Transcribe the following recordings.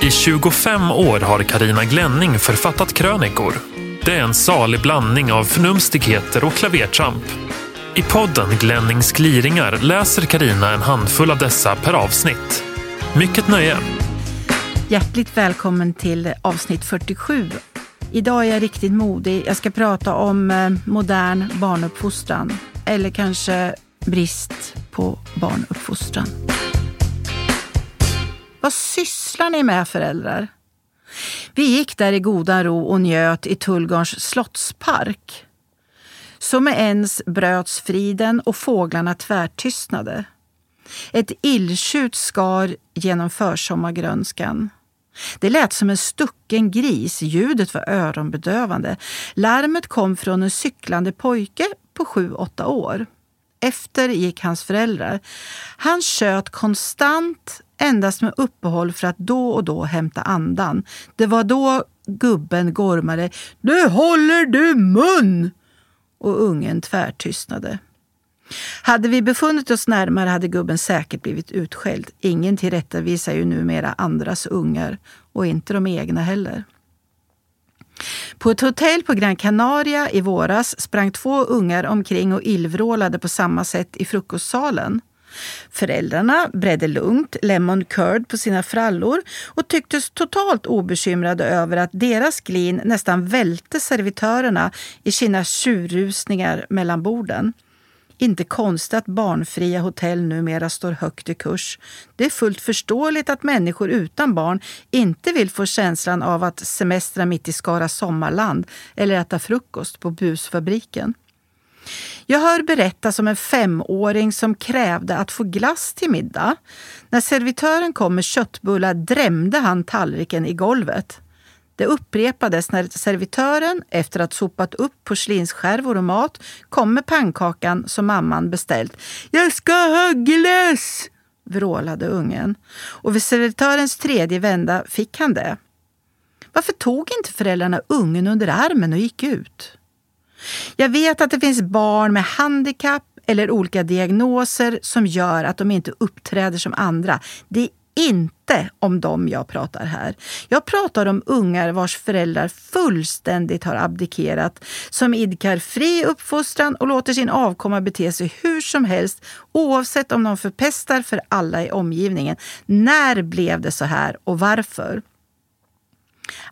I 25 år har Karina Glänning författat krönikor. Det är en salig blandning av förnumstigheter och klavertramp. I podden Glennings gliringar läser Karina en handfull av dessa per avsnitt. Mycket nöje! Hjärtligt välkommen till avsnitt 47. Idag är jag riktigt modig. Jag ska prata om eh, modern barnuppfostran. Eller kanske brist på barnuppfostran. Vad sysslar ni med föräldrar? Vi gick där i goda ro och njöt i Tullgarns slottspark. Så med ens bröts friden och fåglarna tvärtystnade. Ett illtjut skar genom försommargrönskan. Det lät som en stucken gris, ljudet var öronbedövande. Larmet kom från en cyklande pojke på sju, åtta år. Efter gick hans föräldrar. Han tjöt konstant, endast med uppehåll för att då och då hämta andan. Det var då gubben gormade ”Nu håller du mun!” och ungen tvärtystnade. Hade vi befunnit oss närmare hade gubben säkert blivit utskälld. Ingen tillrättavisar ju numera andras ungar och inte de egna heller. På ett hotell på Gran Canaria i våras sprang två ungar omkring och illvrålade på samma sätt i frukostsalen. Föräldrarna bredde lugnt lemon curd på sina frallor och tycktes totalt obekymrade över att deras glin nästan välte servitörerna i sina tjurrusningar mellan borden. Inte konstigt att barnfria hotell numera står högt i kurs. Det är fullt förståeligt att människor utan barn inte vill få känslan av att semestra mitt i Skara sommarland eller äta frukost på busfabriken. Jag hör berättas om en femåring som krävde att få glass till middag. När servitören kom med köttbullar drämde han tallriken i golvet. Det upprepades när servitören, efter att sopat upp porslinsskärvor och mat, kom med pannkakan som mamman beställt. Jag ska ha glass! vrålade ungen. Och vid servitörens tredje vända fick han det. Varför tog inte föräldrarna ungen under armen och gick ut? Jag vet att det finns barn med handikapp eller olika diagnoser som gör att de inte uppträder som andra. Det är inte om dem jag pratar här. Jag pratar om ungar vars föräldrar fullständigt har abdikerat, som idkar fri uppfostran och låter sin avkomma bete sig hur som helst oavsett om de förpestar för alla i omgivningen. När blev det så här och varför?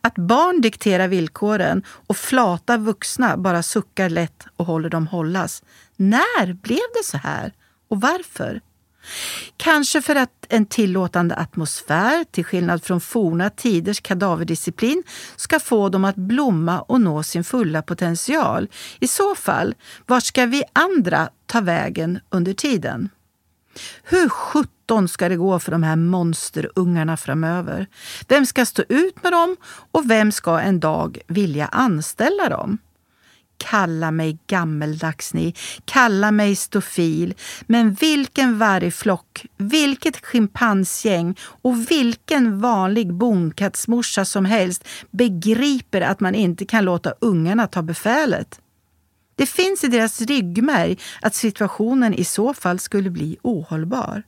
Att barn dikterar villkoren och flata vuxna bara suckar lätt och håller dem hållas. När blev det så här och varför? Kanske för att en tillåtande atmosfär, till skillnad från forna tiders kadaverdisciplin, ska få dem att blomma och nå sin fulla potential. I så fall, vart ska vi andra ta vägen under tiden? Hur sjutton ska det gå för de här monsterungarna framöver? Vem ska stå ut med dem och vem ska en dag vilja anställa dem? Kalla mig gammeldags ni, kalla mig stofil. Men vilken vargflock, vilket schimpansgäng och vilken vanlig bonkattsmorsa som helst begriper att man inte kan låta ungarna ta befälet. Det finns i deras ryggmärg att situationen i så fall skulle bli ohållbar.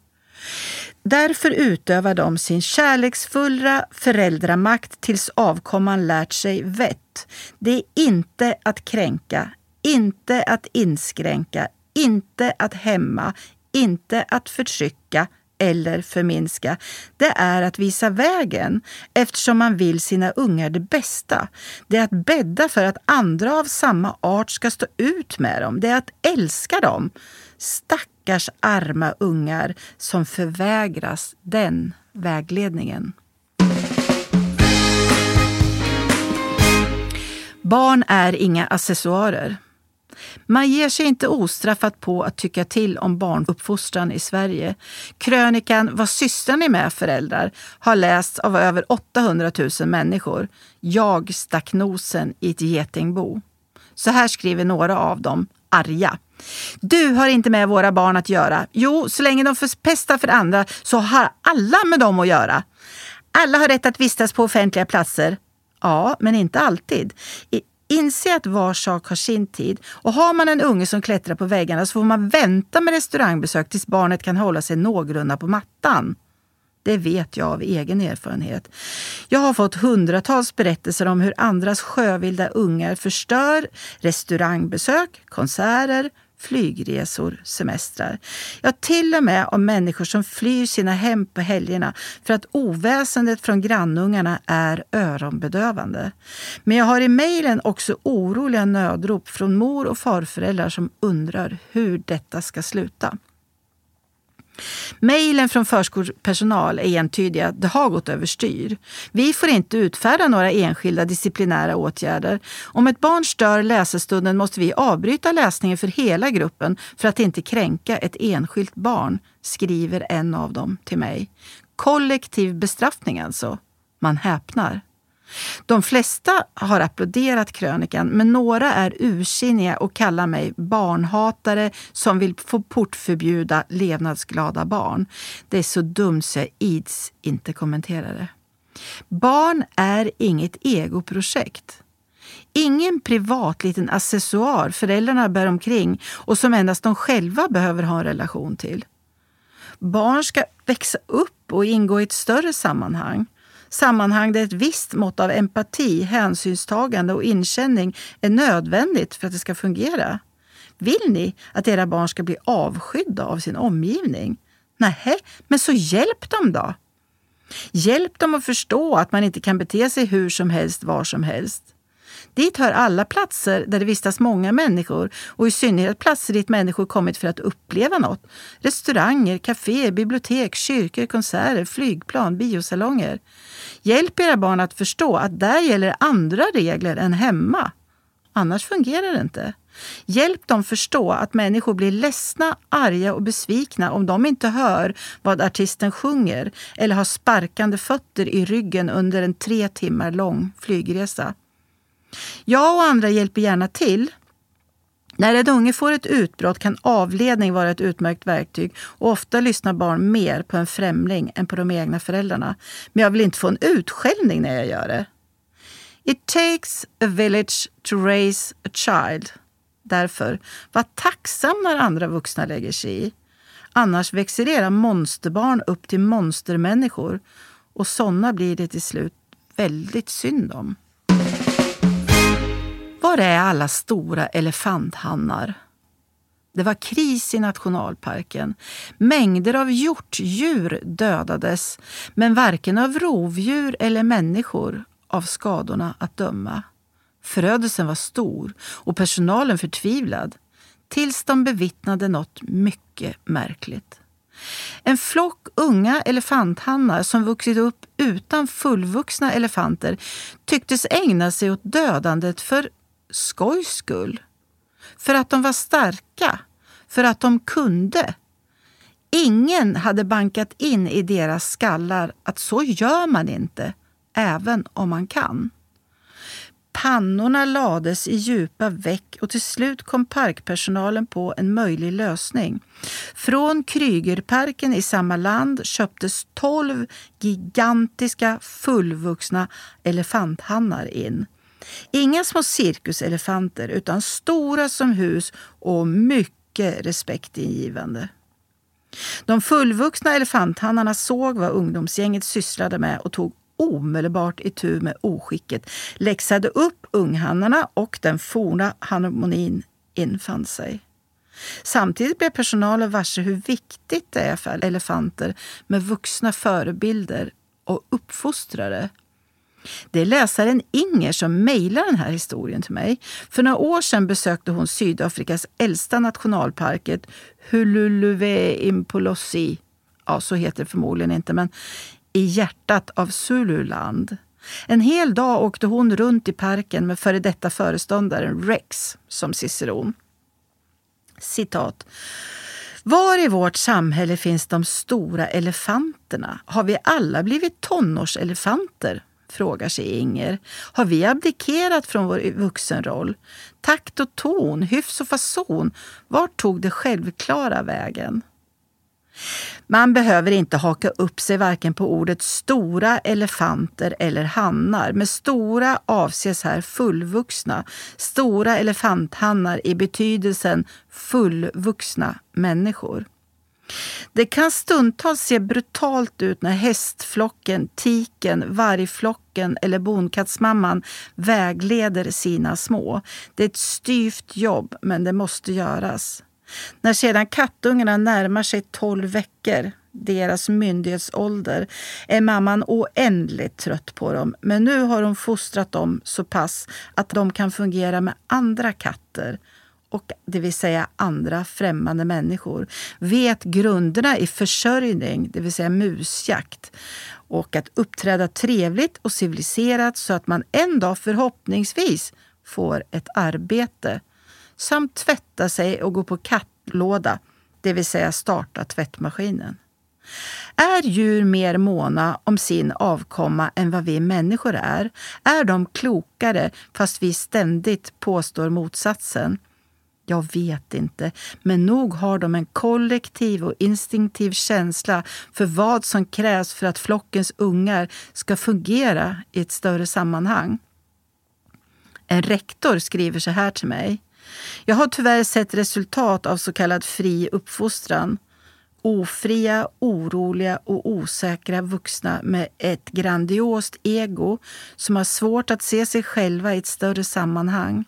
Därför utövar de sin kärleksfulla föräldramakt tills avkomman lärt sig vett. Det är inte att kränka, inte att inskränka, inte att hämma, inte att förtrycka eller förminska. Det är att visa vägen eftersom man vill sina ungar det bästa. Det är att bädda för att andra av samma art ska stå ut med dem. Det är att älska dem. Stackars arma ungar som förvägras den vägledningen. Barn är inga accessoarer. Man ger sig inte ostraffat på att tycka till om barnuppfostran i Sverige. Krönikan Vad sysslar ni med föräldrar? har lästs av över 800 000 människor. Jag stack nosen i ett getingbo. Så här skriver några av dem, arga. Du har inte med våra barn att göra. Jo, så länge de förpestar för andra så har alla med dem att göra. Alla har rätt att vistas på offentliga platser. Ja, men inte alltid. Inse att var sak har sin tid. Och har man en unge som klättrar på väggarna så får man vänta med restaurangbesök tills barnet kan hålla sig någorlunda på mattan. Det vet jag av egen erfarenhet. Jag har fått hundratals berättelser om hur andras sjövilda ungar förstör restaurangbesök, konserter, flygresor, semestrar. Ja, till och med om människor som flyr sina hem på helgerna för att oväsendet från grannungarna är öronbedövande. Men jag har i mejlen också oroliga nödrop från mor och farföräldrar som undrar hur detta ska sluta. Mejlen från förskolepersonal är entydiga. Det har gått överstyr. Vi får inte utfärda några enskilda disciplinära åtgärder. Om ett barn stör läsestunden måste vi avbryta läsningen för hela gruppen för att inte kränka ett enskilt barn, skriver en av dem till mig. Kollektiv bestraffning alltså. Man häpnar. De flesta har applåderat krönikan, men några är ursinniga och kallar mig barnhatare som vill få portförbjuda levnadsglada barn. Det är så dumt så jag ids inte kommentera det. Barn är inget egoprojekt. Ingen privat liten accessoar föräldrarna bär omkring och som endast de själva behöver ha en relation till. Barn ska växa upp och ingå i ett större sammanhang sammanhang där ett visst mått av empati, hänsynstagande och inkänning är nödvändigt för att det ska fungera. Vill ni att era barn ska bli avskydda av sin omgivning? Nej, men så hjälp dem då! Hjälp dem att förstå att man inte kan bete sig hur som helst, var som helst. Dit hör alla platser där det vistas många människor och i synnerhet platser dit människor kommit för att uppleva något. Restauranger, kaféer, bibliotek, kyrkor, konserter, flygplan, biosalonger. Hjälp era barn att förstå att där gäller andra regler än hemma. Annars fungerar det inte. Hjälp dem förstå att människor blir ledsna, arga och besvikna om de inte hör vad artisten sjunger eller har sparkande fötter i ryggen under en tre timmar lång flygresa. Jag och andra hjälper gärna till. När en unge får ett utbrott kan avledning vara ett utmärkt verktyg och ofta lyssnar barn mer på en främling än på de egna föräldrarna. Men jag vill inte få en utskällning när jag gör det. It takes a village to raise a child. Därför, var tacksam när andra vuxna lägger sig i. Annars växer era monsterbarn upp till monstermänniskor och sådana blir det till slut väldigt synd om. Var är alla stora elefanthannar? Det var kris i nationalparken. Mängder av hjortdjur dödades, men varken av rovdjur eller människor av skadorna att döma. Förödelsen var stor och personalen förtvivlad tills de bevittnade något mycket märkligt. En flock unga elefanthannar som vuxit upp utan fullvuxna elefanter tycktes ägna sig åt dödandet för skojs skull. För att de var starka. För att de kunde. Ingen hade bankat in i deras skallar att så gör man inte, även om man kan. Pannorna lades i djupa veck och till slut kom parkpersonalen på en möjlig lösning. Från Krygerparken i samma land köptes tolv gigantiska fullvuxna elefanthannar in. Inga små cirkuselefanter utan stora som hus och mycket respektingivande. De fullvuxna elefanthannarna såg vad ungdomsgänget sysslade med och tog omedelbart itu med oskicket, läxade upp unghannarna och den forna harmonin infann sig. Samtidigt blev personalen varse hur viktigt det är för elefanter med vuxna förebilder och uppfostrare det är läsaren Inger som mejlar den här historien till mig. För några år sedan besökte hon Sydafrikas äldsta nationalparket, Hululuwe Impolosi. Ja, så heter det förmodligen inte, men i hjärtat av Zululand. En hel dag åkte hon runt i parken med före detta föreståndaren Rex som ciceron. Citat. Var i vårt samhälle finns de stora elefanterna? Har vi alla blivit tonårselefanter? Frågar sig Inger. Har vi abdikerat från vår vuxenroll? Takt och ton, hyfs och fason, vart tog det självklara vägen? Man behöver inte haka upp sig varken på ordet stora elefanter eller hannar. Med stora avses här fullvuxna. Stora elefanthannar i betydelsen fullvuxna människor. Det kan stundtals se brutalt ut när hästflocken, tiken, vargflocken eller bonkattsmamman vägleder sina små. Det är ett styvt jobb, men det måste göras. När sedan kattungarna närmar sig 12 veckor, deras myndighetsålder, är mamman oändligt trött på dem. Men nu har hon fostrat dem så pass att de kan fungera med andra katter och det vill säga andra främmande människor, vet grunderna i försörjning, det vill säga musjakt och att uppträda trevligt och civiliserat så att man en dag förhoppningsvis får ett arbete samt tvätta sig och gå på kattlåda, det vill säga starta tvättmaskinen. Är djur mer måna om sin avkomma än vad vi människor är? Är de klokare fast vi ständigt påstår motsatsen? Jag vet inte, men nog har de en kollektiv och instinktiv känsla för vad som krävs för att flockens ungar ska fungera i ett större sammanhang. En rektor skriver så här till mig. Jag har tyvärr sett resultat av så kallad fri uppfostran. Ofria, oroliga och osäkra vuxna med ett grandiost ego som har svårt att se sig själva i ett större sammanhang.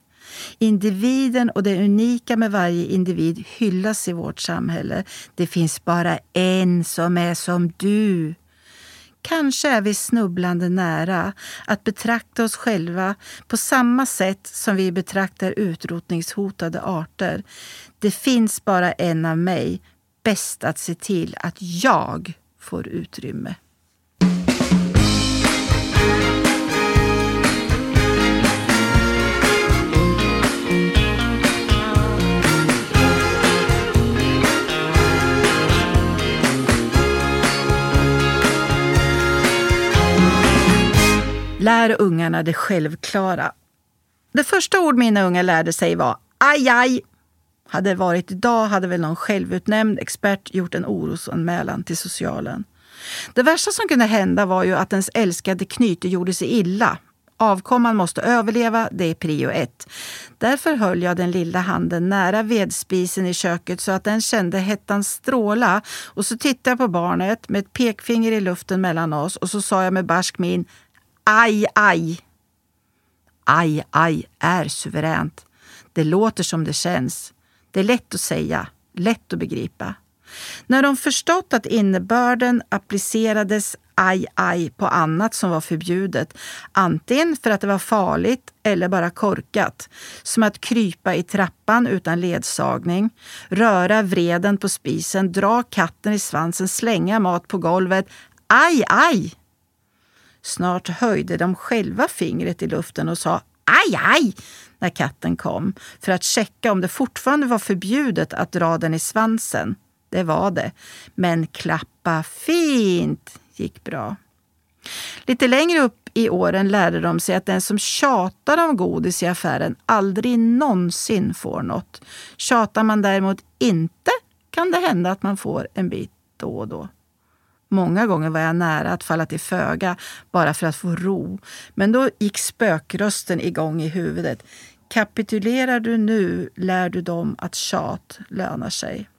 Individen och det unika med varje individ hyllas i vårt samhälle. Det finns bara en som är som du. Kanske är vi snubblande nära att betrakta oss själva på samma sätt som vi betraktar utrotningshotade arter. Det finns bara en av mig. Bäst att se till att jag får utrymme. Lär ungarna det självklara. Det första ord mina ungar lärde sig var aj, aj. Hade det varit idag hade väl någon självutnämnd expert gjort en orosanmälan till socialen. Det värsta som kunde hända var ju att ens älskade knyte gjorde sig illa. Avkomman måste överleva, det är prio ett. Därför höll jag den lilla handen nära vedspisen i köket så att den kände hettan stråla. Och så tittade jag på barnet med ett pekfinger i luften mellan oss och så sa jag med barsk min Aj, aj. Aj, aj är suveränt. Det låter som det känns. Det är lätt att säga, lätt att begripa. När de förstått att innebörden applicerades aj, aj på annat som var förbjudet, antingen för att det var farligt eller bara korkat, som att krypa i trappan utan ledsagning, röra vreden på spisen, dra katten i svansen, slänga mat på golvet. Aj, aj! Snart höjde de själva fingret i luften och sa aj, aj när katten kom för att checka om det fortfarande var förbjudet att dra den i svansen. Det var det. Men klappa fint gick bra. Lite längre upp i åren lärde de sig att den som tjatar om godis i affären aldrig någonsin får något. Tjatar man däremot inte kan det hända att man får en bit då och då. Många gånger var jag nära att falla till föga bara för att få ro. Men då gick spökrösten igång i huvudet. Kapitulerar du nu lär du dem att tjat lönar sig.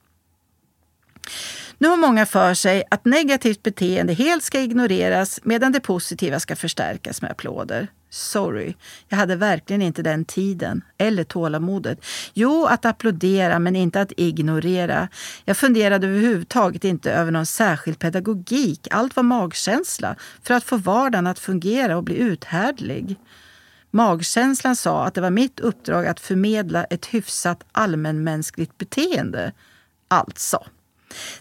Nu har många för sig att negativt beteende helt ska ignoreras medan det positiva ska förstärkas med applåder. Sorry, jag hade verkligen inte den tiden eller tålamodet. Jo, att applådera men inte att ignorera. Jag funderade överhuvudtaget inte över någon särskild pedagogik. Allt var magkänsla för att få vardagen att fungera och bli uthärdlig. Magkänslan sa att det var mitt uppdrag att förmedla ett hyfsat allmänmänskligt beteende. Alltså.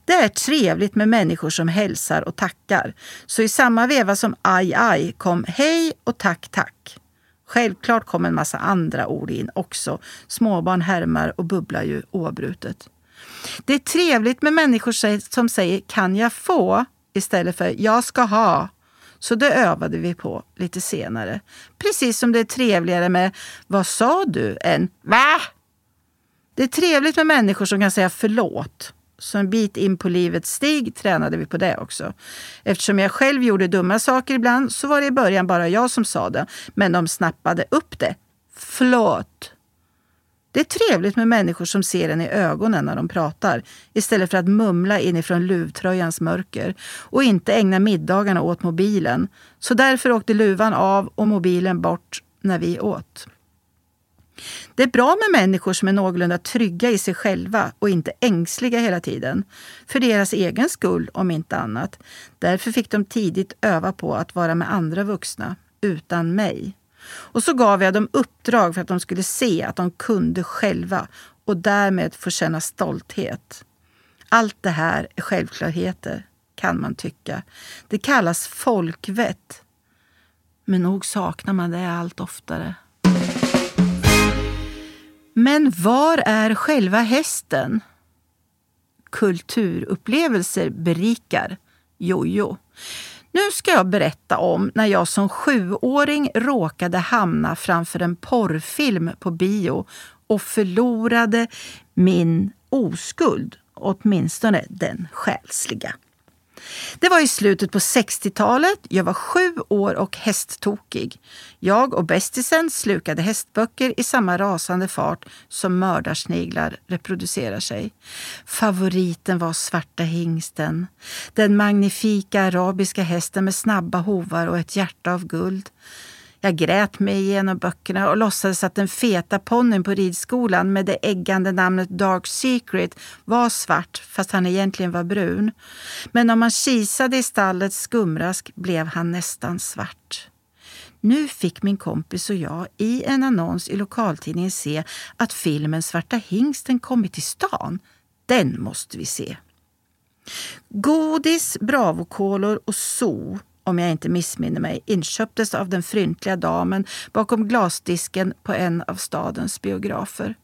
Det är trevligt med människor som hälsar och tackar. Så i samma veva som aj aj kom hej och tack tack. Självklart kom en massa andra ord in också. Småbarn härmar och bubblar ju oavbrutet. Det är trevligt med människor som säger kan jag få istället för jag ska ha. Så det övade vi på lite senare. Precis som det är trevligare med vad sa du än va? Det är trevligt med människor som kan säga förlåt så en bit in på livets stig tränade vi på det också. Eftersom jag själv gjorde dumma saker ibland så var det i början bara jag som sa det. Men de snappade upp det. Förlåt. Det är trevligt med människor som ser en i ögonen när de pratar istället för att mumla inifrån luvtröjans mörker och inte ägna middagarna åt mobilen. Så därför åkte luvan av och mobilen bort när vi åt. Det är bra med människor som är någorlunda trygga i sig själva och inte ängsliga hela tiden. För deras egen skull, om inte annat. Därför fick de tidigt öva på att vara med andra vuxna, utan mig. Och så gav jag dem uppdrag för att de skulle se att de kunde själva och därmed få känna stolthet. Allt det här är självklarheter, kan man tycka. Det kallas folkvett. Men nog saknar man det allt oftare. Men var är själva hästen? Kulturupplevelser berikar. Jojo. Nu ska jag berätta om när jag som sjuåring råkade hamna framför en porrfilm på bio och förlorade min oskuld, åtminstone den själsliga. Det var i slutet på 60-talet. Jag var sju år och hästtokig. Jag och bästisen slukade hästböcker i samma rasande fart som mördarsniglar reproducerar sig. Favoriten var Svarta hingsten. Den magnifika arabiska hästen med snabba hovar och ett hjärta av guld. Jag grät mig igenom böckerna och låtsades att den feta ponnyn på ridskolan med det äggande namnet Dark Secret var svart fast han egentligen var brun. Men om man kisade i stallets skumrask blev han nästan svart. Nu fick min kompis och jag i en annons i lokaltidningen se att filmen Svarta hingsten kommit till stan. Den måste vi se. Godis, bravokolor och zoo om jag inte missminner mig, inköptes av den fryntliga damen bakom glasdisken på en av stadens biografer.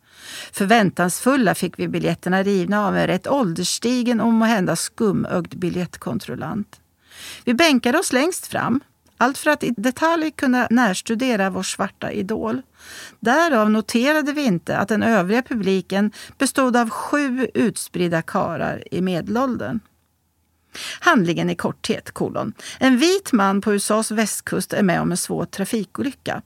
Förväntansfulla fick vi biljetterna rivna av en rätt ålderstigen och måhända skumögd biljettkontrollant. Vi bänkade oss längst fram, allt för att i detalj kunna närstudera vår svarta idol. Därav noterade vi inte att den övriga publiken bestod av sju utspridda karar i medelåldern. Handlingen i korthet, kolon. En vit man på USAs västkust är med om en svår trafikolycka.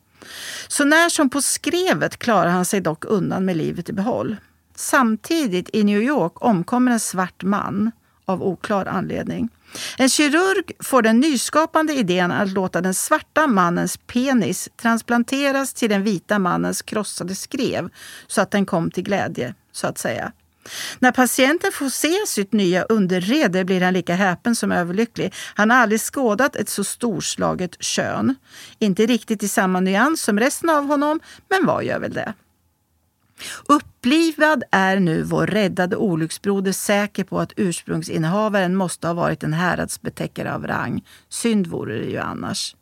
Så när som på skrevet klarar han sig dock undan med livet i behåll. Samtidigt i New York omkommer en svart man av oklar anledning. En kirurg får den nyskapande idén att låta den svarta mannens penis transplanteras till den vita mannens krossade skrev så att den kom till glädje, så att säga. När patienten får se sitt nya underrede blir han lika häpen som överlycklig. Han har aldrig skådat ett så storslaget kön. Inte riktigt i samma nyans som resten av honom, men vad gör väl det? Upplivad är nu vår räddade olycksbroder säker på att ursprungsinnehavaren måste ha varit en häradsbetäckare av rang. Synd vore det ju annars.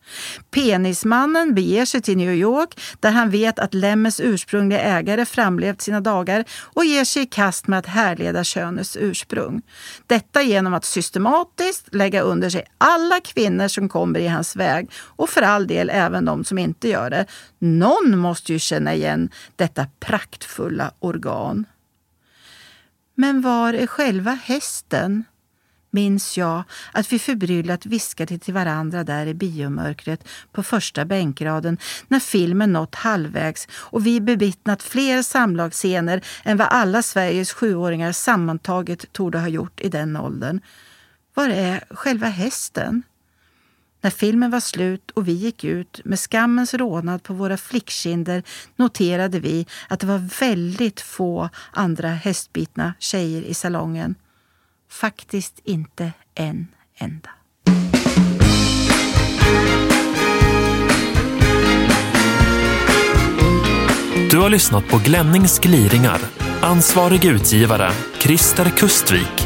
Penismannen beger sig till New York där han vet att Lemmes ursprungliga ägare framlevt sina dagar och ger sig i kast med att härleda könets ursprung. Detta genom att systematiskt lägga under sig alla kvinnor som kommer i hans väg och för all del även de som inte gör det. Någon måste ju känna igen detta praktfulla organ. Men var är själva hästen? minns jag att vi förbryllat viskade till varandra där i biomörkret på första bänkraden när filmen nått halvvägs och vi bevittnat fler samlagsscener än vad alla Sveriges sjuåringar sammantaget torde ha gjort i den åldern. Var är själva hästen? När filmen var slut och vi gick ut med skammens rodnad på våra flickkinder noterade vi att det var väldigt få andra hästbitna tjejer i salongen. Faktiskt inte en enda. Du har lyssnat på Glennings gliringar. Ansvarig utgivare, Christer Kustvik.